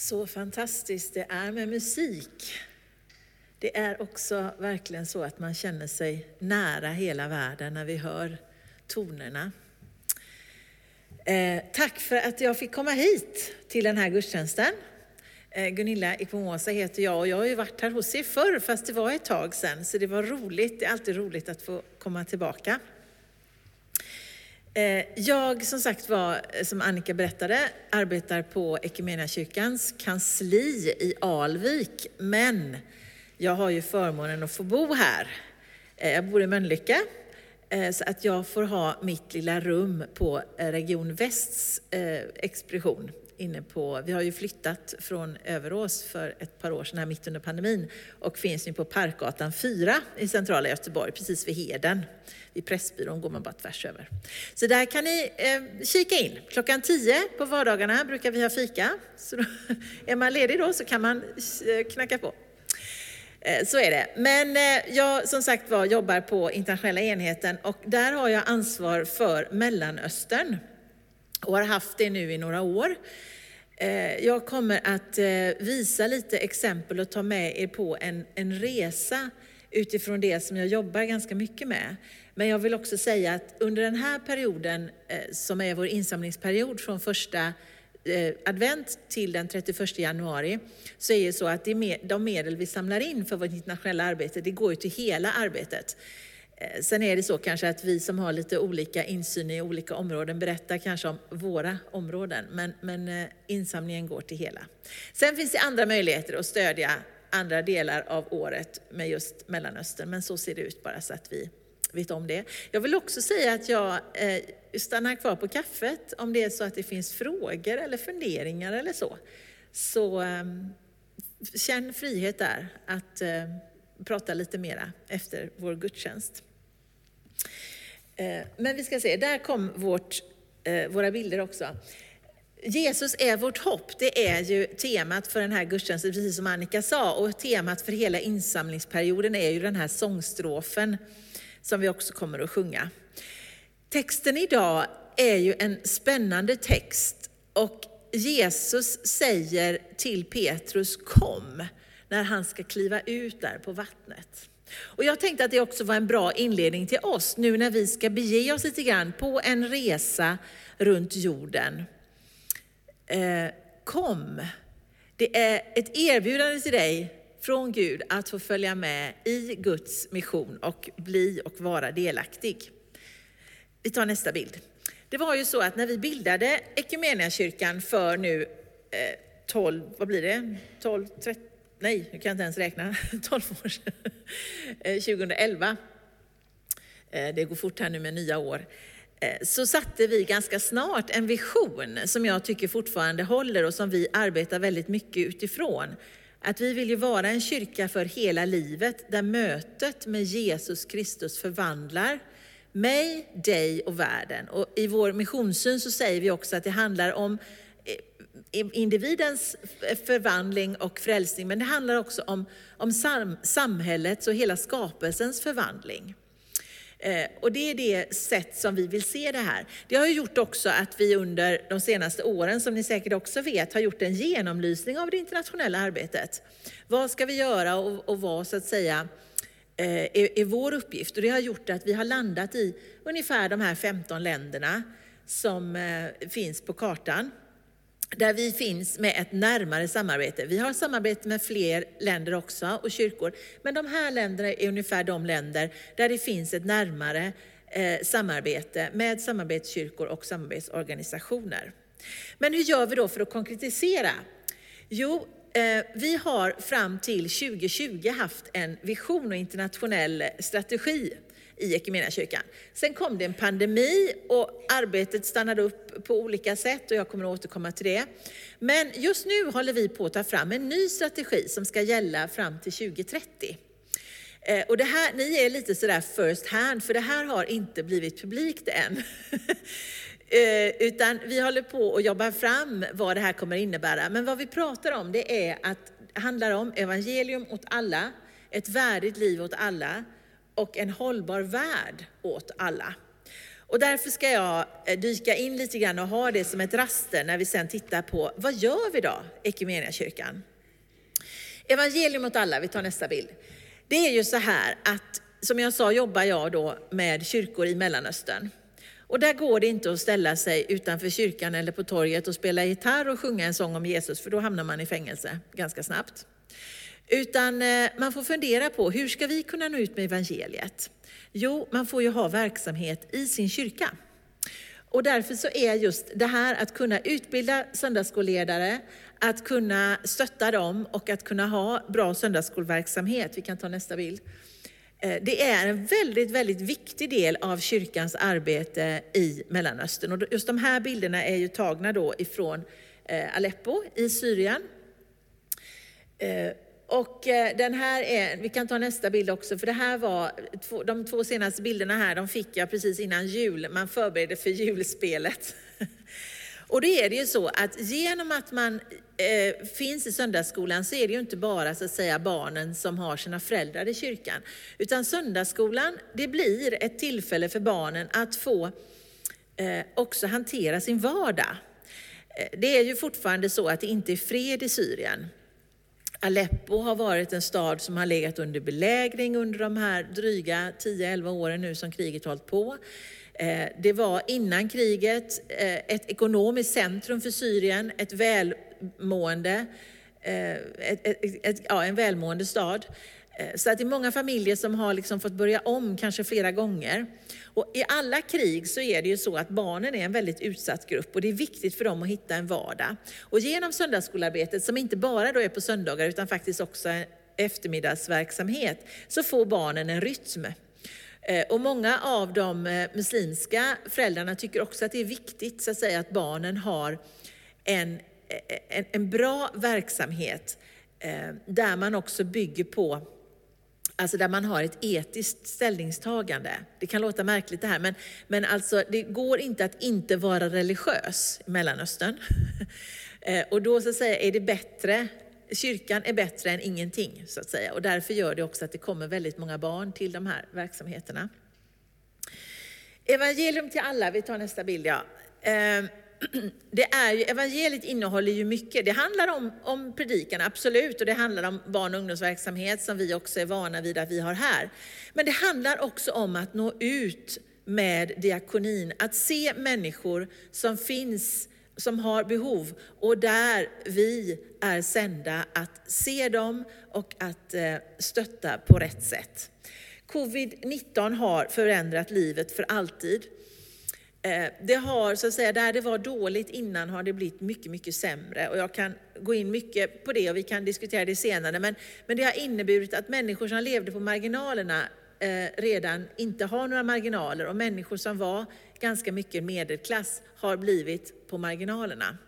Så fantastiskt det är med musik. Det är också verkligen så att man känner sig nära hela världen när vi hör tonerna. Eh, tack för att jag fick komma hit till den här gudstjänsten. Eh, Gunilla Ikpomosa heter jag och jag har ju varit här hos er förr fast det var ett tag sedan så det var roligt. Det är alltid roligt att få komma tillbaka. Eh, jag som sagt var, eh, som Annika berättade, arbetar på Equmeniakyrkans kansli i Alvik. Men jag har ju förmånen att få bo här. Eh, jag bor i Mölnlycke, så att jag får ha mitt lilla rum på Region Västs expedition inne på, vi har ju flyttat från Överås för ett par år sedan, här mitt under pandemin, och finns nu på Parkgatan 4 i centrala Göteborg, precis vid Heden. Vid Pressbyrån går man bara tvärs över. Så där kan ni eh, kika in. Klockan 10 på vardagarna brukar vi ha fika. Så då, är man ledig då så kan man eh, knacka på. Eh, så är det. Men eh, jag som sagt var jobbar på internationella enheten och där har jag ansvar för Mellanöstern och har haft det nu i några år. Eh, jag kommer att eh, visa lite exempel och ta med er på en, en resa utifrån det som jag jobbar ganska mycket med. Men jag vill också säga att under den här perioden, eh, som är vår insamlingsperiod från första advent till den 31 januari, så är det så att de medel vi samlar in för vårt internationella arbete, det går ju till hela arbetet. Eh, sen är det så kanske att vi som har lite olika insyn i olika områden berättar kanske om våra områden, men, men eh, insamlingen går till hela. Sen finns det andra möjligheter att stödja andra delar av året med just Mellanöstern, men så ser det ut bara så att vi vet om det. Jag vill också säga att jag eh, stannar kvar på kaffet om det är så att det finns frågor eller funderingar eller så. Så eh, känn frihet där att prata lite mera efter vår gudstjänst. Eh, men vi ska se, där kom vårt, eh, våra bilder också. Jesus är vårt hopp, det är ju temat för den här gudstjänsten, precis som Annika sa. Och temat för hela insamlingsperioden är ju den här sångstrofen som vi också kommer att sjunga. Texten idag är ju en spännande text och Jesus säger till Petrus kom när han ska kliva ut där på vattnet. Och jag tänkte att det också var en bra inledning till oss nu när vi ska bege oss lite grann på en resa runt jorden. Eh, kom! Det är ett erbjudande till dig från Gud att få följa med i Guds mission och bli och vara delaktig. Vi tar nästa bild. Det var ju så att när vi bildade Equmeniakyrkan för nu eh, 12, vad blir det, 12, 13, nej, nu kan jag inte ens räkna, 12 år sedan, eh, 2011. Eh, det går fort här nu med nya år. Eh, så satte vi ganska snart en vision som jag tycker fortfarande håller och som vi arbetar väldigt mycket utifrån. Att vi vill ju vara en kyrka för hela livet där mötet med Jesus Kristus förvandlar mig, dig och världen. Och I vår missionssyn så säger vi också att det handlar om individens förvandling och frälsning, men det handlar också om, om sam, samhällets och hela skapelsens förvandling. Eh, och det är det sätt som vi vill se det här. Det har gjort också att vi under de senaste åren, som ni säkert också vet, har gjort en genomlysning av det internationella arbetet. Vad ska vi göra och, och vad så att säga eh, är, är vår uppgift? Och det har gjort att vi har landat i ungefär de här 15 länderna som eh, finns på kartan där vi finns med ett närmare samarbete. Vi har samarbete med fler länder också och kyrkor, men de här länderna är ungefär de länder där det finns ett närmare eh, samarbete med samarbetskyrkor och samarbetsorganisationer. Men hur gör vi då för att konkretisera? Jo, eh, vi har fram till 2020 haft en vision och internationell strategi i Equmeniakyrkan. Sen kom det en pandemi och arbetet stannade upp på olika sätt och jag kommer att återkomma till det. Men just nu håller vi på att ta fram en ny strategi som ska gälla fram till 2030. Eh, och det här, ni är lite sådär first hand, för det här har inte blivit publikt än. Eh, utan vi håller på att jobba fram vad det här kommer innebära. Men vad vi pratar om det är att det handlar om evangelium åt alla, ett värdigt liv åt alla, och en hållbar värld åt alla. Och därför ska jag eh, dyka in lite grann och ha det som ett raster när vi sen tittar på vad gör vi då, kyrkan? Evangelium åt alla, vi tar nästa bild. Det är ju så här att, som jag sa, jobbar jag då med kyrkor i Mellanöstern. Och där går det inte att ställa sig utanför kyrkan eller på torget och spela gitarr och sjunga en sång om Jesus, för då hamnar man i fängelse ganska snabbt. Utan eh, man får fundera på hur ska vi kunna nå ut med evangeliet? Jo, man får ju ha verksamhet i sin kyrka. Och därför så är just det här att kunna utbilda söndagsskolledare, att kunna stötta dem och att kunna ha bra söndagsskolverksamhet, vi kan ta nästa bild. Eh, det är en väldigt, väldigt viktig del av kyrkans arbete i Mellanöstern. Och just de här bilderna är ju tagna då ifrån eh, Aleppo i Syrien. Och eh, den här är, vi kan ta nästa bild också, för det här var, de två senaste bilderna här, de fick jag precis innan jul. Man förbereder för julspelet. Och då är det ju så att genom att man eh, finns i söndagsskolan så är det ju inte bara så att säga barnen som har sina föräldrar i kyrkan. Utan söndagsskolan, det blir ett tillfälle för barnen att få eh, också hantera sin vardag. Eh, det är ju fortfarande så att det inte är fred i Syrien. Aleppo har varit en stad som har legat under belägring under de här dryga 10-11 åren nu som kriget hållit på. Eh, det var innan kriget eh, ett ekonomiskt centrum för Syrien, ett välmående, eh, ett, ett, ett, ja, en välmående stad. Eh, så att det är många familjer som har liksom fått börja om kanske flera gånger. Och I alla krig så är det ju så att barnen är en väldigt utsatt grupp och det är viktigt för dem att hitta en vardag. Och genom söndagsskolarbetet, som inte bara då är på söndagar utan faktiskt också eftermiddagsverksamhet, så får barnen en rytm. Eh, och många av de eh, muslimska föräldrarna tycker också att det är viktigt så att, säga, att barnen har en, en, en bra verksamhet där man också bygger på Alltså där man har ett etiskt ställningstagande. Det kan låta märkligt det här, men, men alltså det går inte att inte vara religiös i Mellanöstern. Eh, och då så att säga är det bättre, kyrkan är bättre än ingenting så att säga. Och därför gör det också att det kommer väldigt många barn till de här verksamheterna. Evangelium till alla, vi tar nästa bild ja. Eh, Det är ju, evangeliet innehåller ju mycket. Det handlar om, om predikan, absolut, och det handlar om barn och ungdomsverksamhet som vi också är vana vid att vi har här. Men det handlar också om att nå ut med diakonin, att se människor som finns, som har behov och där vi är sända att se dem och att eh, stötta på rätt sätt. Covid-19 har förändrat livet för alltid. Eh, det har, så att säga, där det var dåligt innan har det blivit mycket, mycket sämre. Och jag kan gå in mycket på det och vi kan diskutera det senare. Men, men det har inneburit att människor som levde på marginalerna eh, redan inte har några marginaler och människor som var ganska mycket medelklass har blivit på marginalerna.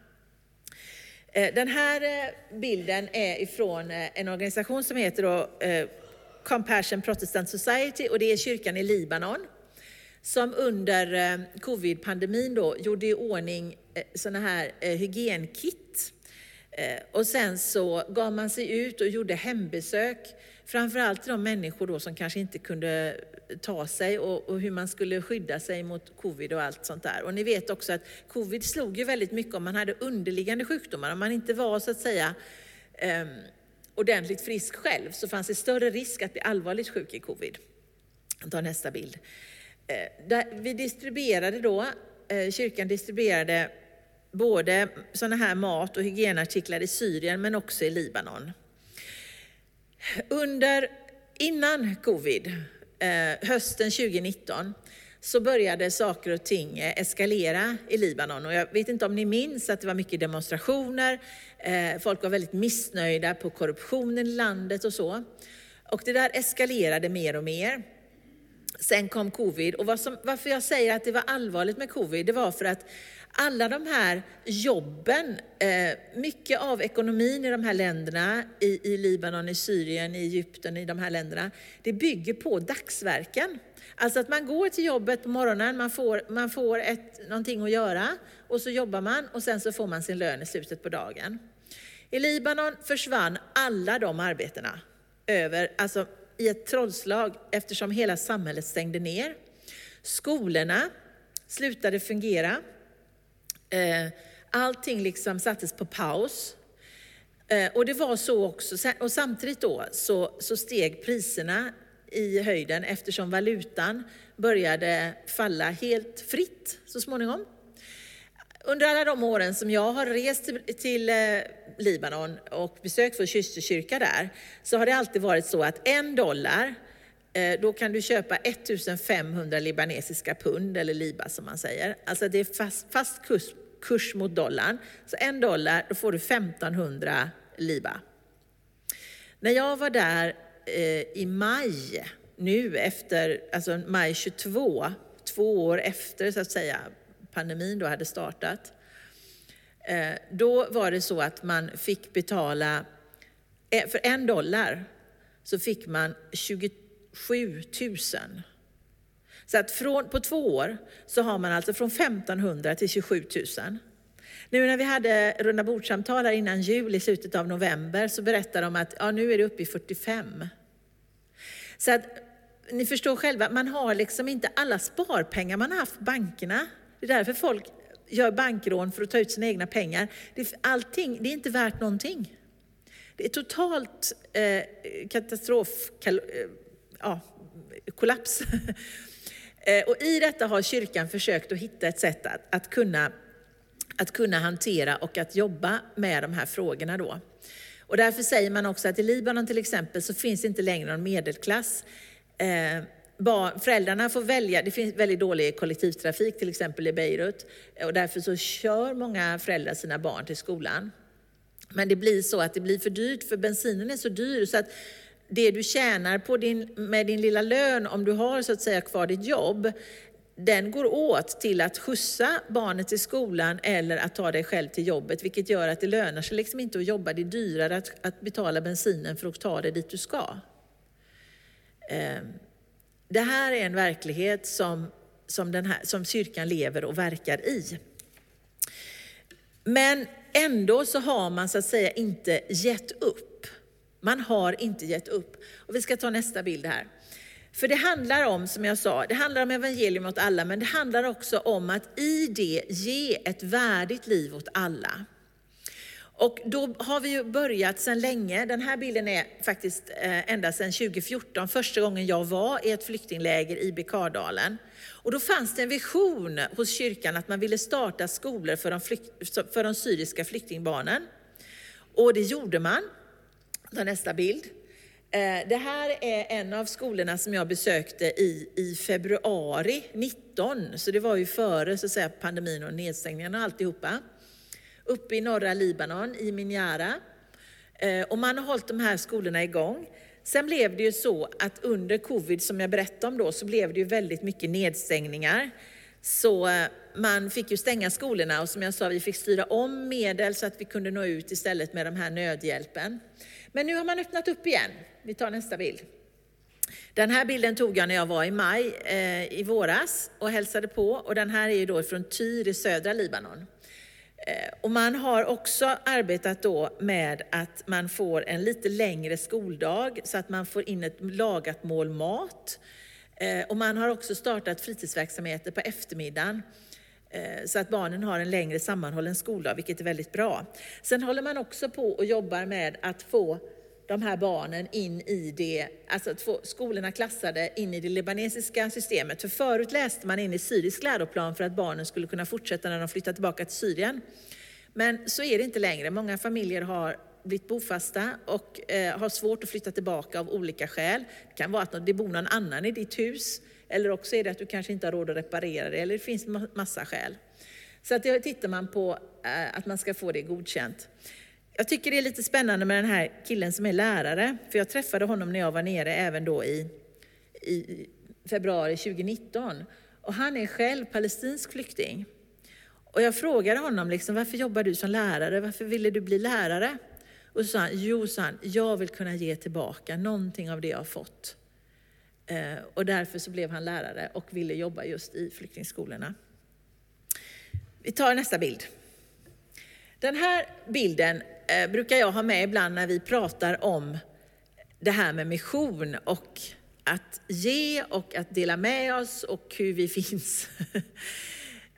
Eh, den här eh, bilden är ifrån eh, en organisation som heter då, Compassion Protestant Society och det är kyrkan i Libanon som under eh, covid-pandemin då gjorde i ordning eh, sådana här eh, hygienkit. Och sen så gav man sig ut och gjorde hembesök, framförallt till de människor då som kanske inte kunde ta sig och, och, hur man skulle skydda sig mot covid och allt sånt där. Och ni vet också att covid slog ju väldigt mycket om man hade underliggande sjukdomar, om man inte var så att säga um, ordentligt frisk själv så fanns det större risk att bli allvarligt sjuk i covid. Ta nästa bild. Eh, vi distribuerade då, eh, kyrkan distribuerade både sådana här mat och hygienartiklar i Syrien men också i Libanon. Under, innan covid, eh, hösten 2019, så började saker och ting eskalera i Libanon. Och jag vet inte om ni minns att det var mycket demonstrationer, folk var väldigt missnöjda på korruptionen i landet och så. Och det där eskalerade mer och mer. Sen kom covid och som, varför jag säger att det var allvarligt med covid, det var för att alla de här jobben, eh, mycket av ekonomin i de här länderna, i, i Libanon, i Syrien, i Egypten, i de här länderna, det bygger på dagsverken. Alltså att man går till jobbet på morgonen, man får, man får ett, någonting att göra och så jobbar man och sen så får man sin lön i slutet på dagen. I Libanon försvann alla de arbetena över, alltså i ett trollslag eftersom hela samhället stängde ner. Skolorna slutade fungera. Eh, allting liksom sattes på paus. Eh, och det var så också, och samtidigt då så, så steg priserna i höjden eftersom valutan började falla helt fritt så småningom. Under alla de åren som jag har rest till eh, Libanon och besökt vår systerkyrka där, så har det alltid varit så att en dollar, eh, då kan du köpa 1500 libanesiska pund, eller liba som man säger. Alltså det är fast, fast kurs, kurs mot dollarn. Så en dollar, då får du 1500 liba. När jag var där eh, i maj, nu efter, alltså maj 22, två år efter så att säga pandemin då hade startat, eh, då var det så att man fick betala, eh, för en dollar så fick man 27 000. Så att från, på två år så har man alltså från 1500 till 27 000. Nu när vi hade runda bordsamtal här innan jul i slutet av november så berättade de att ja, nu är det uppe i 45. Så att ni förstår själva, man har liksom inte alla sparpengar man har haft på bankerna. Det är därför folk gör bankrån för att ta ut sina egna pengar. Det, allting, det är inte värt någonting. Det är totalt eh, katastrof, kal, eh, ja, kollaps. eh, och i detta har kyrkan försökt att hitta ett sätt att, att kunna att kunna hantera och att jobba med de här frågorna då. Och därför säger man också att i Libanon till exempel så finns det inte längre någon medelklass. Eh, Barn, föräldrarna får välja, det finns väldigt dålig kollektivtrafik till exempel i Beirut eh, och därför så kör många föräldrar sina barn till skolan. Men det blir så att det blir för dyrt för bensinen är så dyr så att det du tjänar på din, med din lilla lön om du har så att säga kvar ditt jobb, den går åt till att skjutsa barnet till skolan eller att ta dig själv till jobbet, vilket gör att det lönar sig liksom inte att jobba. Det är dyrare att, att betala bensinen för att ta dig dit du ska. Ehm, det här är en verklighet som, som, den här, som kyrkan lever och verkar i. Men ändå så har man så att säga inte gett upp. Man har inte gett upp. Och vi ska ta nästa bild här. För det handlar om, som jag sa, det handlar om evangelium åt alla, men det handlar också om att i det ge ett värdigt liv åt alla. Och då har vi ju börjat sedan länge. Den här bilden är faktiskt eh, ända sedan 2014, första gången jag var i ett flyktingläger i Bekardalen. Och då fanns det en vision hos kyrkan att man ville starta skolor för de, flykt, för de syriska flyktingbarnen. Och det gjorde man. Ta nästa bild. Eh, det här är en av skolorna som jag besökte i, i februari 19, så det var ju före så att säga, pandemin och nedstängningarna och alltihopa. Uppe i norra Libanon, i Minjara. Eh, och man har hållit de här skolorna igång. Sen blev det ju så att under covid, som jag berättade om då, så blev det ju väldigt mycket nedstängningar. Så eh, man fick ju stänga skolorna och som jag sa, vi fick styra om medel så att vi kunde nå ut istället med den här nödhjälpen. Men nu har man öppnat upp igen. Vi tar nästa bild. Den här bilden tog jag när jag var i maj eh, i våras och hälsade på och den här är ju då från Tyr i södra Libanon. Eh, och man har också arbetat då med att man får en lite längre skoldag så att man får in ett lagat mål mat. Eh, och man har också startat fritidsverksamheter på eftermiddagen eh, så att barnen har en längre sammanhållen skoldag, vilket är väldigt bra. Sen håller man också på och jobbar med att få de här barnen in i det, alltså att få skolorna klassade in i det libanesiska systemet. För förut läste man in i syrisk läroplan för att barnen skulle kunna fortsätta när de flyttar tillbaka till Syrien. Men så är det inte längre. Många familjer har blivit bofasta och eh, har svårt att flytta tillbaka av olika skäl. Det kan vara att det bor någon annan i ditt hus eller också är det att du kanske inte har råd att reparera det, eller det finns massa skäl. Så att det tittar man på eh, att man ska få det godkänt. Jag tycker det är lite spännande med den här killen som är lärare, för jag träffade honom när jag var nere även då i, i februari 2019. Och han är själv palestinsk flykting. Och jag frågade honom, liksom, varför jobbar du som lärare? Varför ville du bli lärare? Och så sa han, jo, sa han, jag vill kunna ge tillbaka någonting av det jag har fått. Eh, och därför så blev han lärare och ville jobba just i flyktingskolorna. Vi tar nästa bild. Den här bilden eh, brukar jag ha med ibland när vi pratar om det här med mission och att ge och att dela med oss och hur vi finns.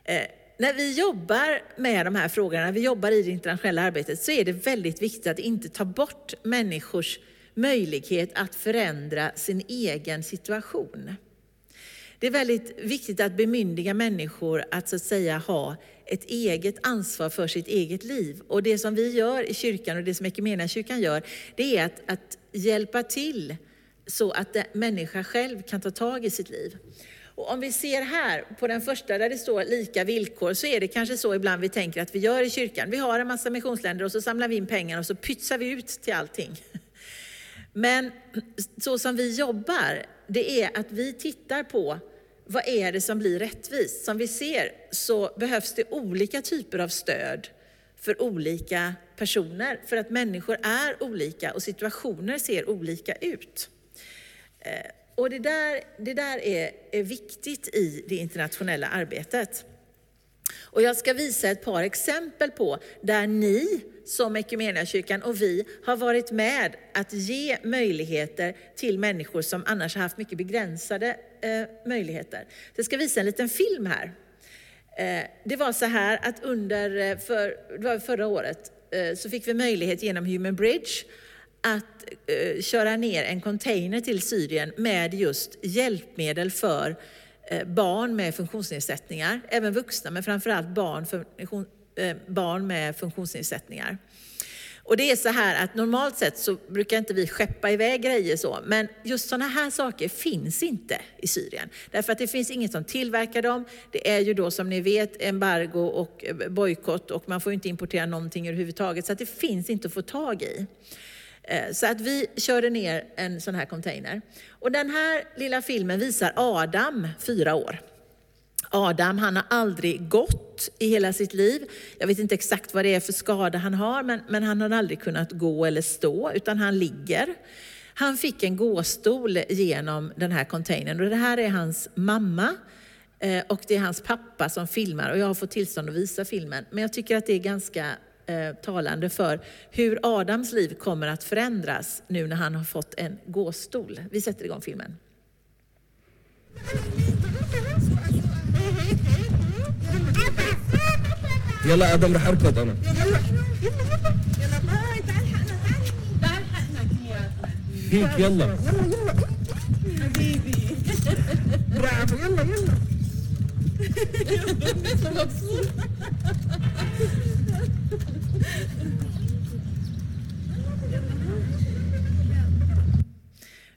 Eh, när vi jobbar med de här frågorna, när vi jobbar i det internationella arbetet, så är det väldigt viktigt att inte ta bort människors möjlighet att förändra sin egen situation. Det är väldigt viktigt att bemyndiga människor att så att säga ha ett eget ansvar för sitt eget liv. Och det som vi gör i kyrkan och det som kyrkan gör, det är att, att hjälpa till så att människan själv kan ta tag i sitt liv. Och om vi ser här på den första där det står lika villkor så är det kanske så ibland vi tänker att vi gör i kyrkan. Vi har en massa missionsländer och så samlar vi in pengar och så pytsar vi ut till allting. Men så som vi jobbar, det är att vi tittar på vad är det som blir rättvist? Som vi ser så behövs det olika typer av stöd för olika personer, för att människor är olika och situationer ser olika ut. Eh, och det där, det där är, är viktigt i det internationella arbetet. Och jag ska visa ett par exempel på där ni som kyrkan och vi har varit med att ge möjligheter till människor som annars har haft mycket begränsade eh, möjligheter. jag ska visa en liten film här. Eh, det var så här att under eh, för, det var förra året eh, så fick vi möjlighet genom Human Bridge att eh, köra ner en container till Syrien med just hjälpmedel för Eh, barn med funktionsnedsättningar, även vuxna men framförallt barn, för, eh, barn med funktionsnedsättningar. Och det är så här att normalt sett så brukar inte vi skeppa iväg grejer så, men just sådana här saker finns inte i Syrien. Därför att det finns inget som tillverkar dem. Det är ju då som ni vet embargo och eh, bojkott och man får inte importera någonting överhuvudtaget, så att det finns inte att få tag i. Eh, så att vi körde ner en sån här container. Och den här lilla filmen visar Adam, fyra år. Adam, han har aldrig gått i hela sitt liv. Jag vet inte exakt vad det är för skada han har, men, men han har aldrig kunnat gå eller stå, utan han ligger. Han fick en gåstol genom den här containern och det här är hans mamma eh, och det är hans pappa som filmar och jag har fått tillstånd att visa filmen. Men jag tycker att det är ganska eh, talande för hur Adams liv kommer att förändras nu när han har fått en gåstol. Vi sätter igång filmen. يلا ادم رح اركض انا يلا يلا يلا باي تعال حقنا تعال حقنا فيك يلا يلا يلا حبيبي برافو يلا يلا مبسوط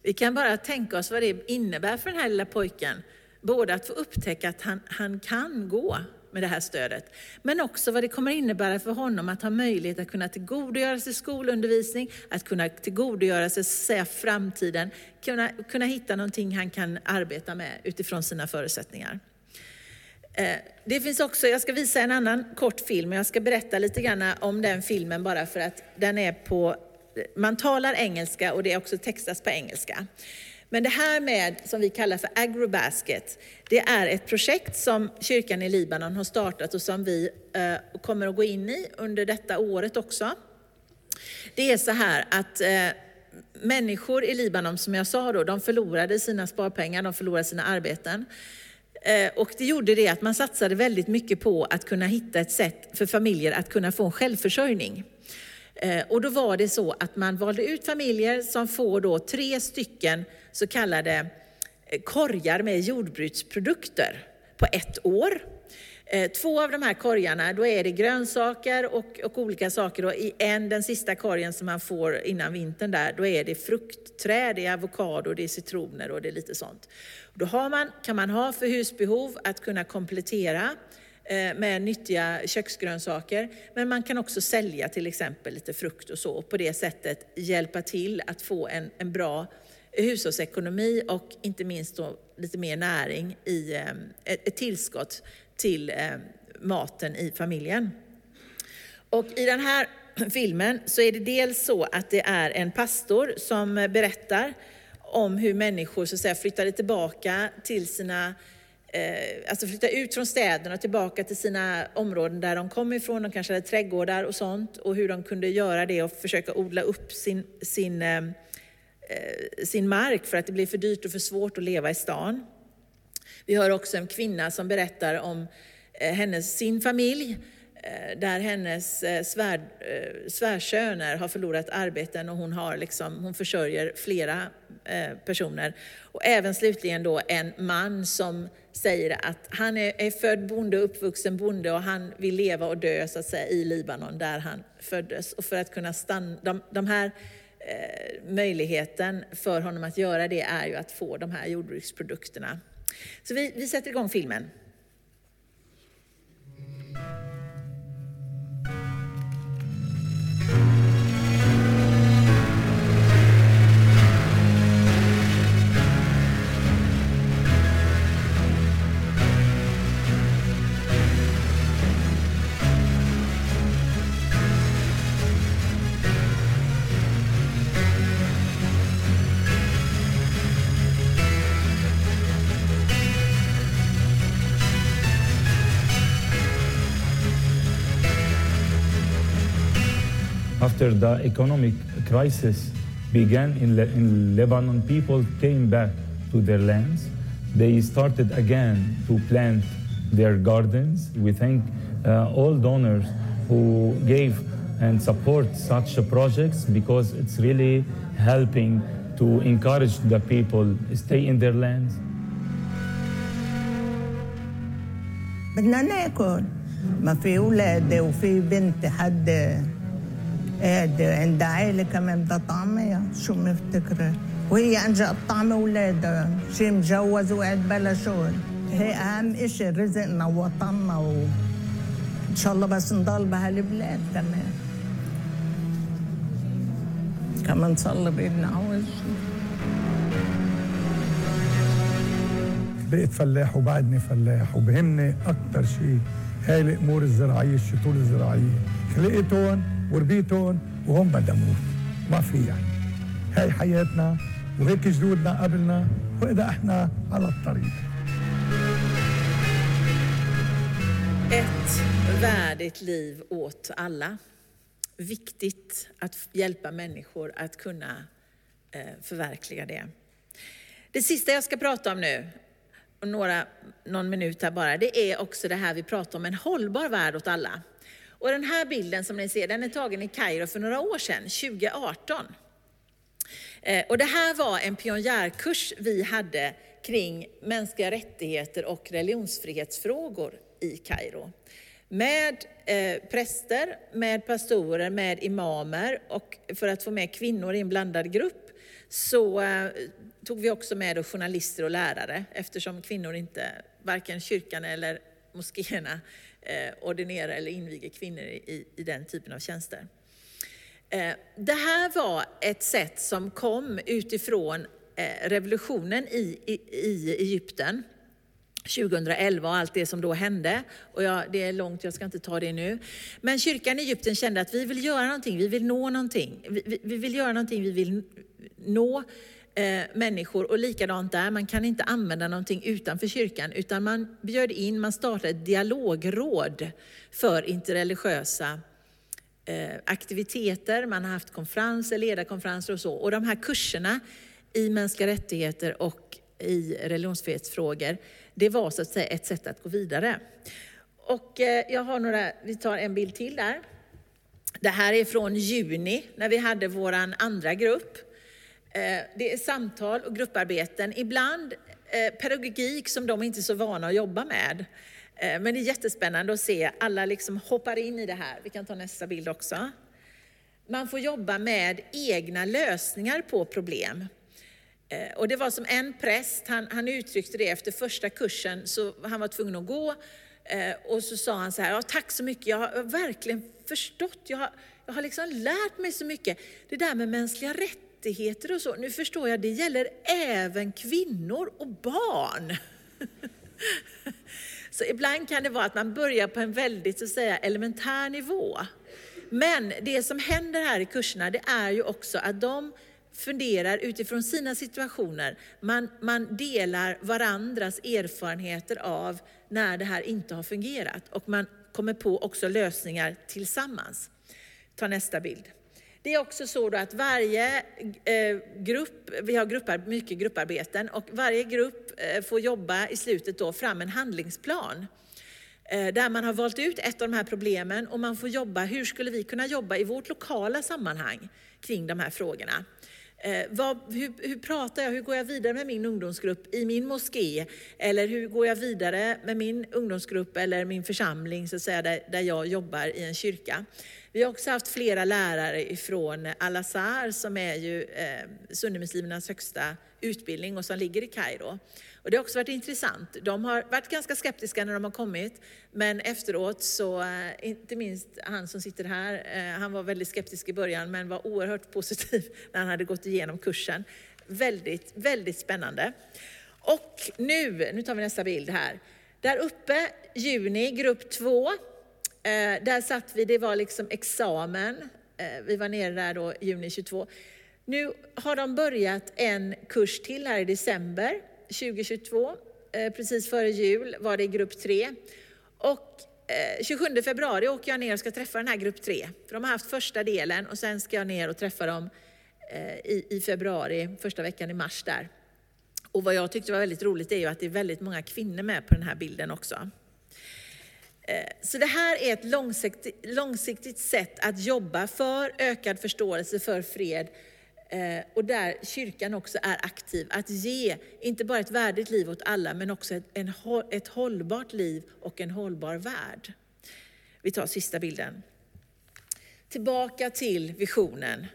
vi kan bara tänka oss vad det innebär för den här lilla pojken. Både att få upptäcka att han, han kan gå med det här stödet, men också vad det kommer innebära för honom att ha möjlighet att kunna tillgodogöra sig skolundervisning, att kunna tillgodogöra sig säga, framtiden, kunna, kunna hitta någonting han kan arbeta med utifrån sina förutsättningar. Eh, det finns också, jag ska visa en annan kort film, och jag ska berätta lite grann om den filmen bara för att den är på, man talar engelska och det är också textas på engelska. Men det här med, som vi kallar för Agrobasket, det är ett projekt som kyrkan i Libanon har startat och som vi eh, kommer att gå in i under detta året också. Det är så här att eh, människor i Libanon, som jag sa då, de förlorade sina sparpengar, de förlorade sina arbeten. Eh, och det gjorde det att man satsade väldigt mycket på att kunna hitta ett sätt för familjer att kunna få en självförsörjning. Eh, och då var det så att man valde ut familjer som får då tre stycken så kallade eh, korgar med jordbruksprodukter på ett år. Eh, två av de här korgarna, då är det grönsaker och, och olika saker. Och I en, den sista korgen som man får innan vintern där, då är det fruktträd, det är avokado, det är citroner och det är lite sånt. Då har man, kan man ha för husbehov att kunna komplettera eh, med nyttiga köksgrönsaker. Men man kan också sälja till exempel lite frukt och så och på det sättet hjälpa till att få en, en bra hushållsekonomi och inte minst då lite mer näring i eh, ett, ett tillskott till eh, maten i familjen. Och i den här filmen så är det dels så att det är en pastor som berättar om hur människor så att säga, flyttade tillbaka till sina eh, alltså flytta ut från städerna och tillbaka till sina områden där de kom ifrån. De kanske hade trädgårdar och sånt och hur de kunde göra det och försöka odla upp sin, sin, eh, eh, sin mark för att det blev för dyrt och för svårt att leva i stan. Vi hör också en kvinna som berättar om eh, hennes, sin familj eh, där hennes eh, svär, svärsöner har förlorat arbeten och hon, har liksom, hon försörjer flera personer. Och även slutligen då en man som säger att han är, är född bonde, uppvuxen bonde och han vill leva och dö så att säga, i Libanon där han föddes. Och för att kunna stanna, de, de här eh, möjligheten för honom att göra det är ju att få de här jordbruksprodukterna. Så vi, vi sätter igång filmen. after the economic crisis began in, Le in Lebanon, people came back to their lands. They started again to plant their gardens. We thank uh, all donors who gave and support such projects because it's really helping to encourage the people stay in their lands. بدنا ناكل ما في اولاد وفي بنت حد قاعد عند عائلة كمان بدها طعمية شو مفتكرة؟ وهي انجا الطعمة أولادها. شي مجوز وقاعد بلا شغل. هي أهم إشي رزقنا ووطننا وان شاء الله بس نضل بهالبلاد كمان. كمان صلي بايدنا عوز بقيت فلاح وبعدني فلاح وبهمني أكثر شيء هاي الأمور الزراعية الشطور الزراعية. خلقتهم وربيتهم وهم بدها موت ما في يعني هاي حياتنا وهيك جدودنا قبلنا واذا احنا على الطريق Ett värdigt liv åt alla. Viktigt att hjälpa människor att kunna eh, förverkliga det. Det sista jag ska prata om nu, och några, någon minut här bara, det är också det här vi pratar om, en hållbar värld åt alla. Och den här bilden som ni ser, den är tagen i Kairo för några år sedan, 2018. Eh, och det här var en pionjärkurs vi hade kring mänskliga rättigheter och religionsfrihetsfrågor i Kairo. Med eh, präster, med pastorer, med imamer och för att få med kvinnor i en blandad grupp så eh, tog vi också med journalister och lärare eftersom kvinnor inte, varken kyrkan eller moskéerna Eh, ordinerar eller inviger kvinnor i, i den typen av tjänster. Eh, det här var ett sätt som kom utifrån eh, revolutionen i, i, i Egypten 2011 och allt det som då hände. Och jag, det är långt, jag ska inte ta det nu. Men kyrkan i Egypten kände att vi vill göra någonting, vi vill nå någonting. Vi, vi, vi vill göra någonting, vi vill nå eh, människor. Och likadant där, man kan inte använda någonting utanför kyrkan, utan man bjöd in, man startade ett dialogråd för interreligiösa eh, aktiviteter. Man har haft konferenser, ledarkonferenser och så. Och de här kurserna i mänskliga rättigheter och i religionsfrihetsfrågor, det var så att säga ett sätt att gå vidare. Och eh, jag har några, vi tar en bild till där. Det här är från juni när vi hade vår andra grupp. Eh, det är samtal och grupparbeten, ibland eh, pedagogik som de inte är så vana att jobba med. Eh, men det är jättespännande att se, alla liksom hoppar in i det här. Vi kan ta nästa bild också. Man får jobba med egna lösningar på problem. Och det var som en präst, han, han uttryckte det efter första kursen, så han var tvungen att gå. Och så sa han så här, ja, tack så mycket, jag har verkligen förstått, jag har, jag har liksom lärt mig så mycket. Det där med mänskliga rättigheter och så, nu förstår jag, det gäller även kvinnor och barn. Så ibland kan det vara att man börjar på en väldigt så att säga, elementär nivå. Men det som händer här i kurserna, det är ju också att de funderar utifrån sina situationer. Man, man delar varandras erfarenheter av när det här inte har fungerat och man kommer på också lösningar tillsammans. Ta nästa bild. Det är också så att varje eh, grupp, vi har gruppar, mycket grupparbeten och varje grupp eh, får jobba i slutet då fram en handlingsplan eh, där man har valt ut ett av de här problemen och man får jobba, hur skulle vi kunna jobba i vårt lokala sammanhang kring de här frågorna? Eh, vad, hur, hur, pratar jag, hur går jag vidare med min ungdomsgrupp i min moské? Eller hur går jag vidare med min ungdomsgrupp eller min församling så att säga, där, där jag jobbar i en kyrka? Vi har också haft flera lärare ifrån Al-Azhar som är ju eh, sunnimuslimernas högsta utbildning och som ligger i Kairo. Och det har också varit intressant. De har varit ganska skeptiska när de har kommit, men efteråt så, eh, inte minst han som sitter här, eh, han var väldigt skeptisk i början men var oerhört positiv när han hade gått igenom kursen. Väldigt, väldigt spännande. Och nu, nu tar vi nästa bild här. Där uppe, juni, grupp två. Eh, där satt vi, det var liksom examen. Eh, vi var nere där då juni 22. Nu har de börjat en kurs till här i december 2022. Eh, precis före jul var det i grupp 3. Och eh, 27 februari åker jag ner och ska träffa den här grupp 3. För de har haft första delen och sen ska jag ner och träffa dem eh, i, februari, första veckan i mars där. Och vad jag tyckte var väldigt roligt är ju att det är väldigt många kvinnor med på den här bilden också. Eh, så det här är ett långsiktigt, långsiktigt sätt att jobba för ökad förståelse för fred eh, och där kyrkan också är aktiv, att ge inte bara ett värdigt liv åt alla, men också ett, en, ett hållbart liv och en hållbar värld. Vi tar sista bilden. Tillbaka till visionen.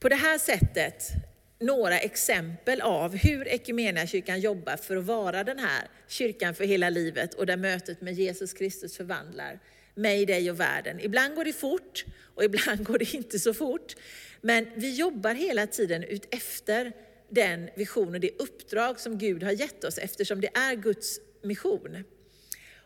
På det här sättet några exempel av hur kyrkan jobbar för att vara den här kyrkan för hela livet och där mötet med Jesus Kristus förvandlar mig, dig och världen. Ibland går det fort och ibland går det inte så fort. Men vi jobbar hela tiden ut efter den vision och det uppdrag som Gud har gett oss eftersom det är Guds mission.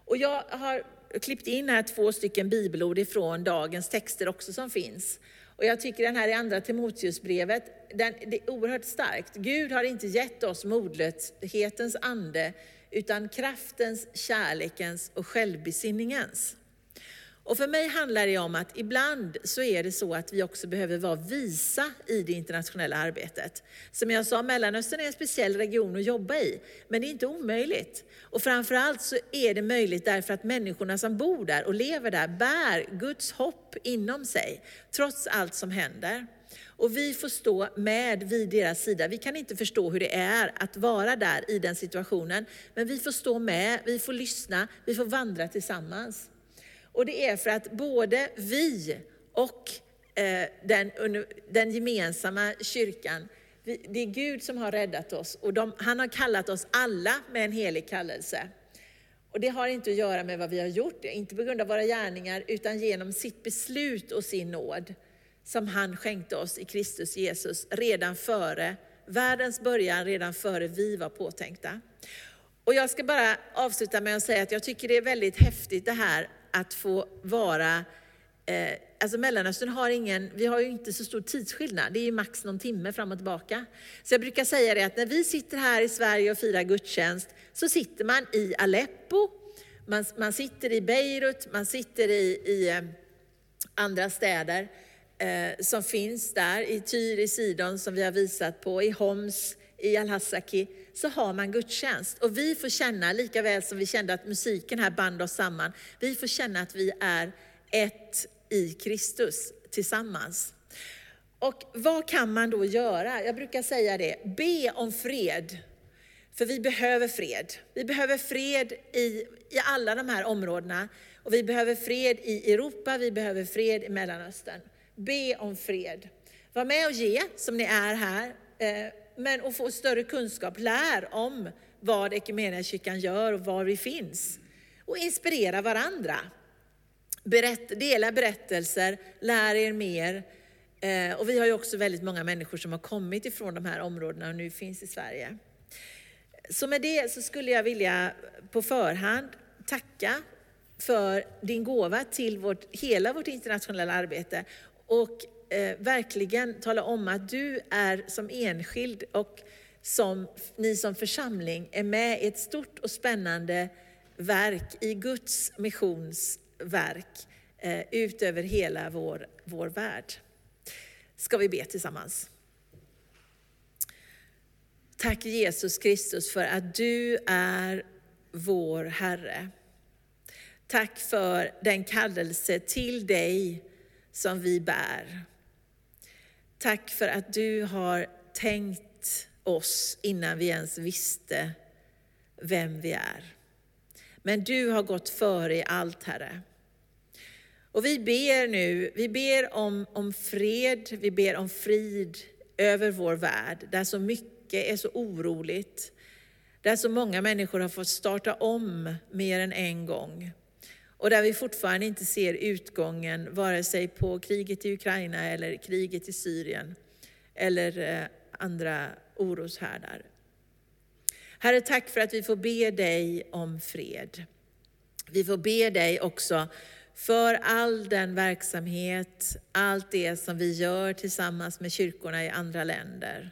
Och jag har klippt in här två stycken bibelord ifrån dagens texter också som finns. Och jag tycker den här i andra Timoteusbrevet, den, det är oerhört starkt. Gud har inte gett oss modlöshetens ande, utan kraftens, kärlekens och självbesinningens. Och för mig handlar det om att ibland så är det så att vi också behöver vara visa i det internationella arbetet. Som jag sa, Mellanöstern är en speciell region att jobba i, men det är inte omöjligt. Och framförallt så är det möjligt därför att människorna som bor där och lever där bär Guds hopp inom sig, trots allt som händer. Och vi får stå med vid deras sida. Vi kan inte förstå hur det är att vara där i den situationen, men vi får stå med, vi får lyssna, vi får vandra tillsammans. Och det är för att både vi och eh, den, den gemensamma kyrkan, det är Gud som har räddat oss och de, han har kallat oss alla med en helig kallelse. Och det har inte att göra med vad vi har gjort, inte på grund av våra gärningar, utan genom sitt beslut och sin nåd som han skänkte oss i Kristus Jesus redan före världens början, redan före vi var påtänkta. Och jag ska bara avsluta med att säga att jag tycker det är väldigt häftigt det här att få vara eh, alltså Mellanöstern har ingen, vi har ju inte så stor tidsskillnad, det är ju max någon timme fram och tillbaka. Så jag brukar säga det att när vi sitter här i Sverige och firar gudstjänst så sitter man i Aleppo, man, man sitter i Beirut, man sitter i, i eh, andra städer eh, som finns där, i Tyr, i Sidon som vi har visat på, i Homs, i Al-Hasaki så har man gudstjänst. Och vi får känna, lika väl som vi kände att musiken här band oss samman, vi får känna att vi är ett i Kristus tillsammans. Och vad kan man då göra? Jag brukar säga det, be om fred. För vi behöver fred. Vi behöver fred i, i alla de här områdena. Och vi behöver fred i Europa, vi behöver fred i Mellanöstern. Be om fred. Var med och ge, som ni är här. Eh, men att få större kunskap. Lär om vad Equmeniakyrkan gör och var vi finns. Och inspirera varandra. Berätt, dela berättelser, lär er mer. Eh, och vi har ju också väldigt många människor som har kommit ifrån de här områdena och nu finns i Sverige. Så med det så skulle jag vilja på förhand tacka för din gåva till vårt, hela vårt internationella arbete och eh, verkligen tala om att du är som enskild och som ni som församling är med i ett stort och spännande verk i Guds missionsverk eh, ut över hela vår, vår värld. Ska vi be tillsammans? Tack Jesus Kristus för att du är vår Herre. Tack för den kallelse till dig som vi bär. Tack för att du har tänkt oss innan vi ens visste vem vi är. Men du har gått före i allt, Herre. Och vi ber nu, vi ber om, om fred, vi ber om frid över vår värld, där så mycket är så oroligt, där så många människor har fått starta om mer än en gång. Och där vi fortfarande inte ser utgången, vare sig på kriget i Ukraina eller kriget i Syrien, eller eh, andra oroshärdar. Herre, tack för att vi får be dig om fred. Vi får be dig också för all den verksamhet, allt det som vi gör tillsammans med kyrkorna i andra länder.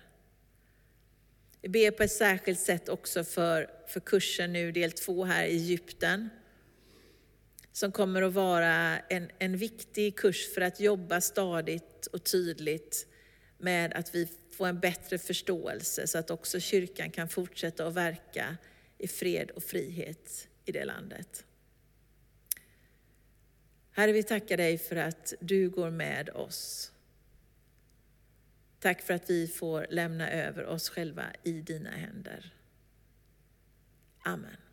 Vi ber på ett särskilt sätt också för, för kursen nu, del två här i Egypten. Som kommer att vara en, en viktig kurs för att jobba stadigt och tydligt med att vi får en bättre förståelse så att också kyrkan kan fortsätta att verka i fred och frihet i det landet. Herre, vi tackar dig för att du går med oss. Tack för att vi får lämna över oss själva i dina händer. Amen.